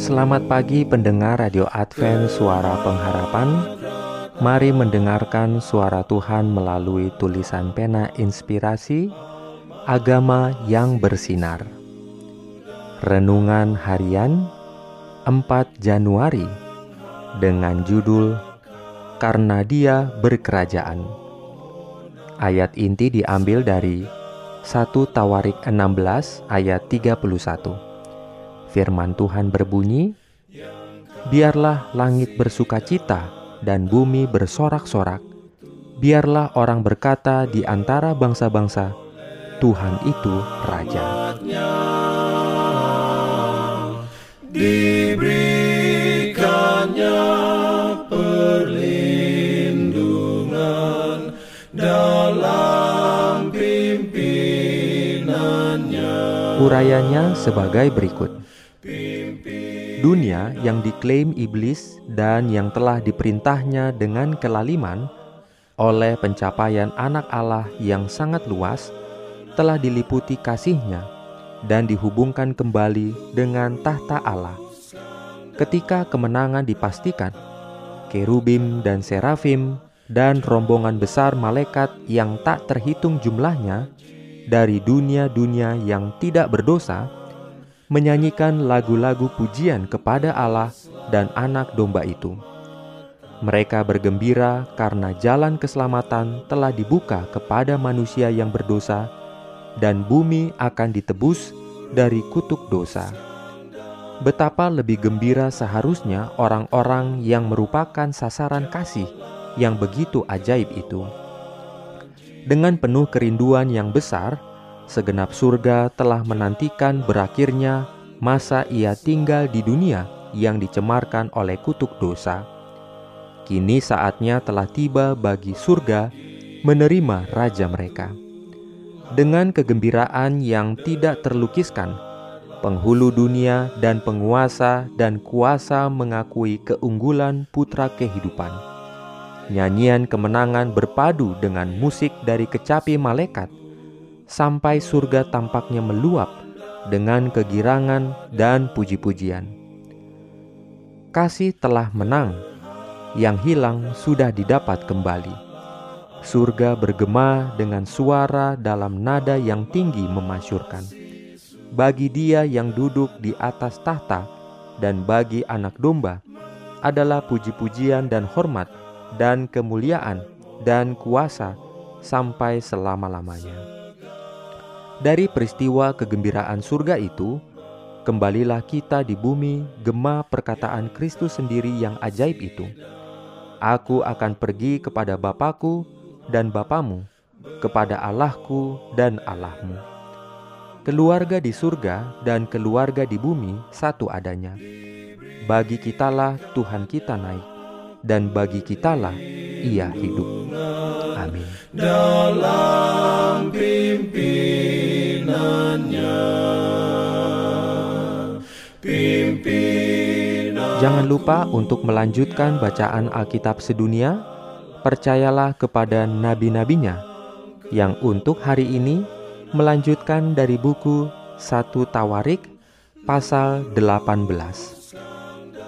Selamat pagi pendengar Radio Advent Suara Pengharapan. Mari mendengarkan suara Tuhan melalui tulisan pena inspirasi Agama yang bersinar. Renungan harian 4 Januari Dengan judul Karena dia berkerajaan. Ayat inti diambil dari 1 Tawarik 16 ayat 31 Firman Tuhan berbunyi, Biarlah langit bersuka cita dan bumi bersorak-sorak. Biarlah orang berkata di antara bangsa-bangsa, Tuhan itu Raja. Diberikannya perlindungan dalam Urayanya sebagai berikut. Dunia yang diklaim iblis dan yang telah diperintahnya dengan kelaliman oleh pencapaian anak Allah yang sangat luas telah diliputi kasihnya dan dihubungkan kembali dengan tahta Allah. Ketika kemenangan dipastikan, kerubim dan serafim dan rombongan besar malaikat yang tak terhitung jumlahnya dari dunia-dunia yang tidak berdosa menyanyikan lagu-lagu pujian kepada Allah dan Anak Domba itu. Mereka bergembira karena jalan keselamatan telah dibuka kepada manusia yang berdosa, dan bumi akan ditebus dari kutuk dosa. Betapa lebih gembira seharusnya orang-orang yang merupakan sasaran kasih yang begitu ajaib itu. Dengan penuh kerinduan yang besar, segenap surga telah menantikan berakhirnya masa ia tinggal di dunia yang dicemarkan oleh kutuk dosa. Kini saatnya telah tiba bagi surga menerima raja mereka. Dengan kegembiraan yang tidak terlukiskan, penghulu dunia dan penguasa dan kuasa mengakui keunggulan putra kehidupan. Nyanyian kemenangan berpadu dengan musik dari kecapi malaikat sampai surga tampaknya meluap dengan kegirangan dan puji-pujian. Kasih telah menang, yang hilang sudah didapat kembali. Surga bergema dengan suara dalam nada yang tinggi memasyurkan. Bagi dia yang duduk di atas tahta dan bagi anak domba adalah puji-pujian dan hormat dan kemuliaan dan kuasa sampai selama-lamanya. Dari peristiwa kegembiraan surga itu, kembalilah kita di bumi gema perkataan Kristus sendiri yang ajaib itu. Aku akan pergi kepada Bapakku dan Bapamu, kepada Allahku dan Allahmu. Keluarga di surga dan keluarga di bumi satu adanya. Bagi kitalah Tuhan kita naik, dan bagi kitalah Ia hidup. Amin. Dalam Jangan lupa untuk melanjutkan bacaan Alkitab sedunia. Percayalah kepada nabi-nabinya yang untuk hari ini melanjutkan dari buku 1 Tawarik pasal 18.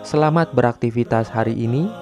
Selamat beraktivitas hari ini.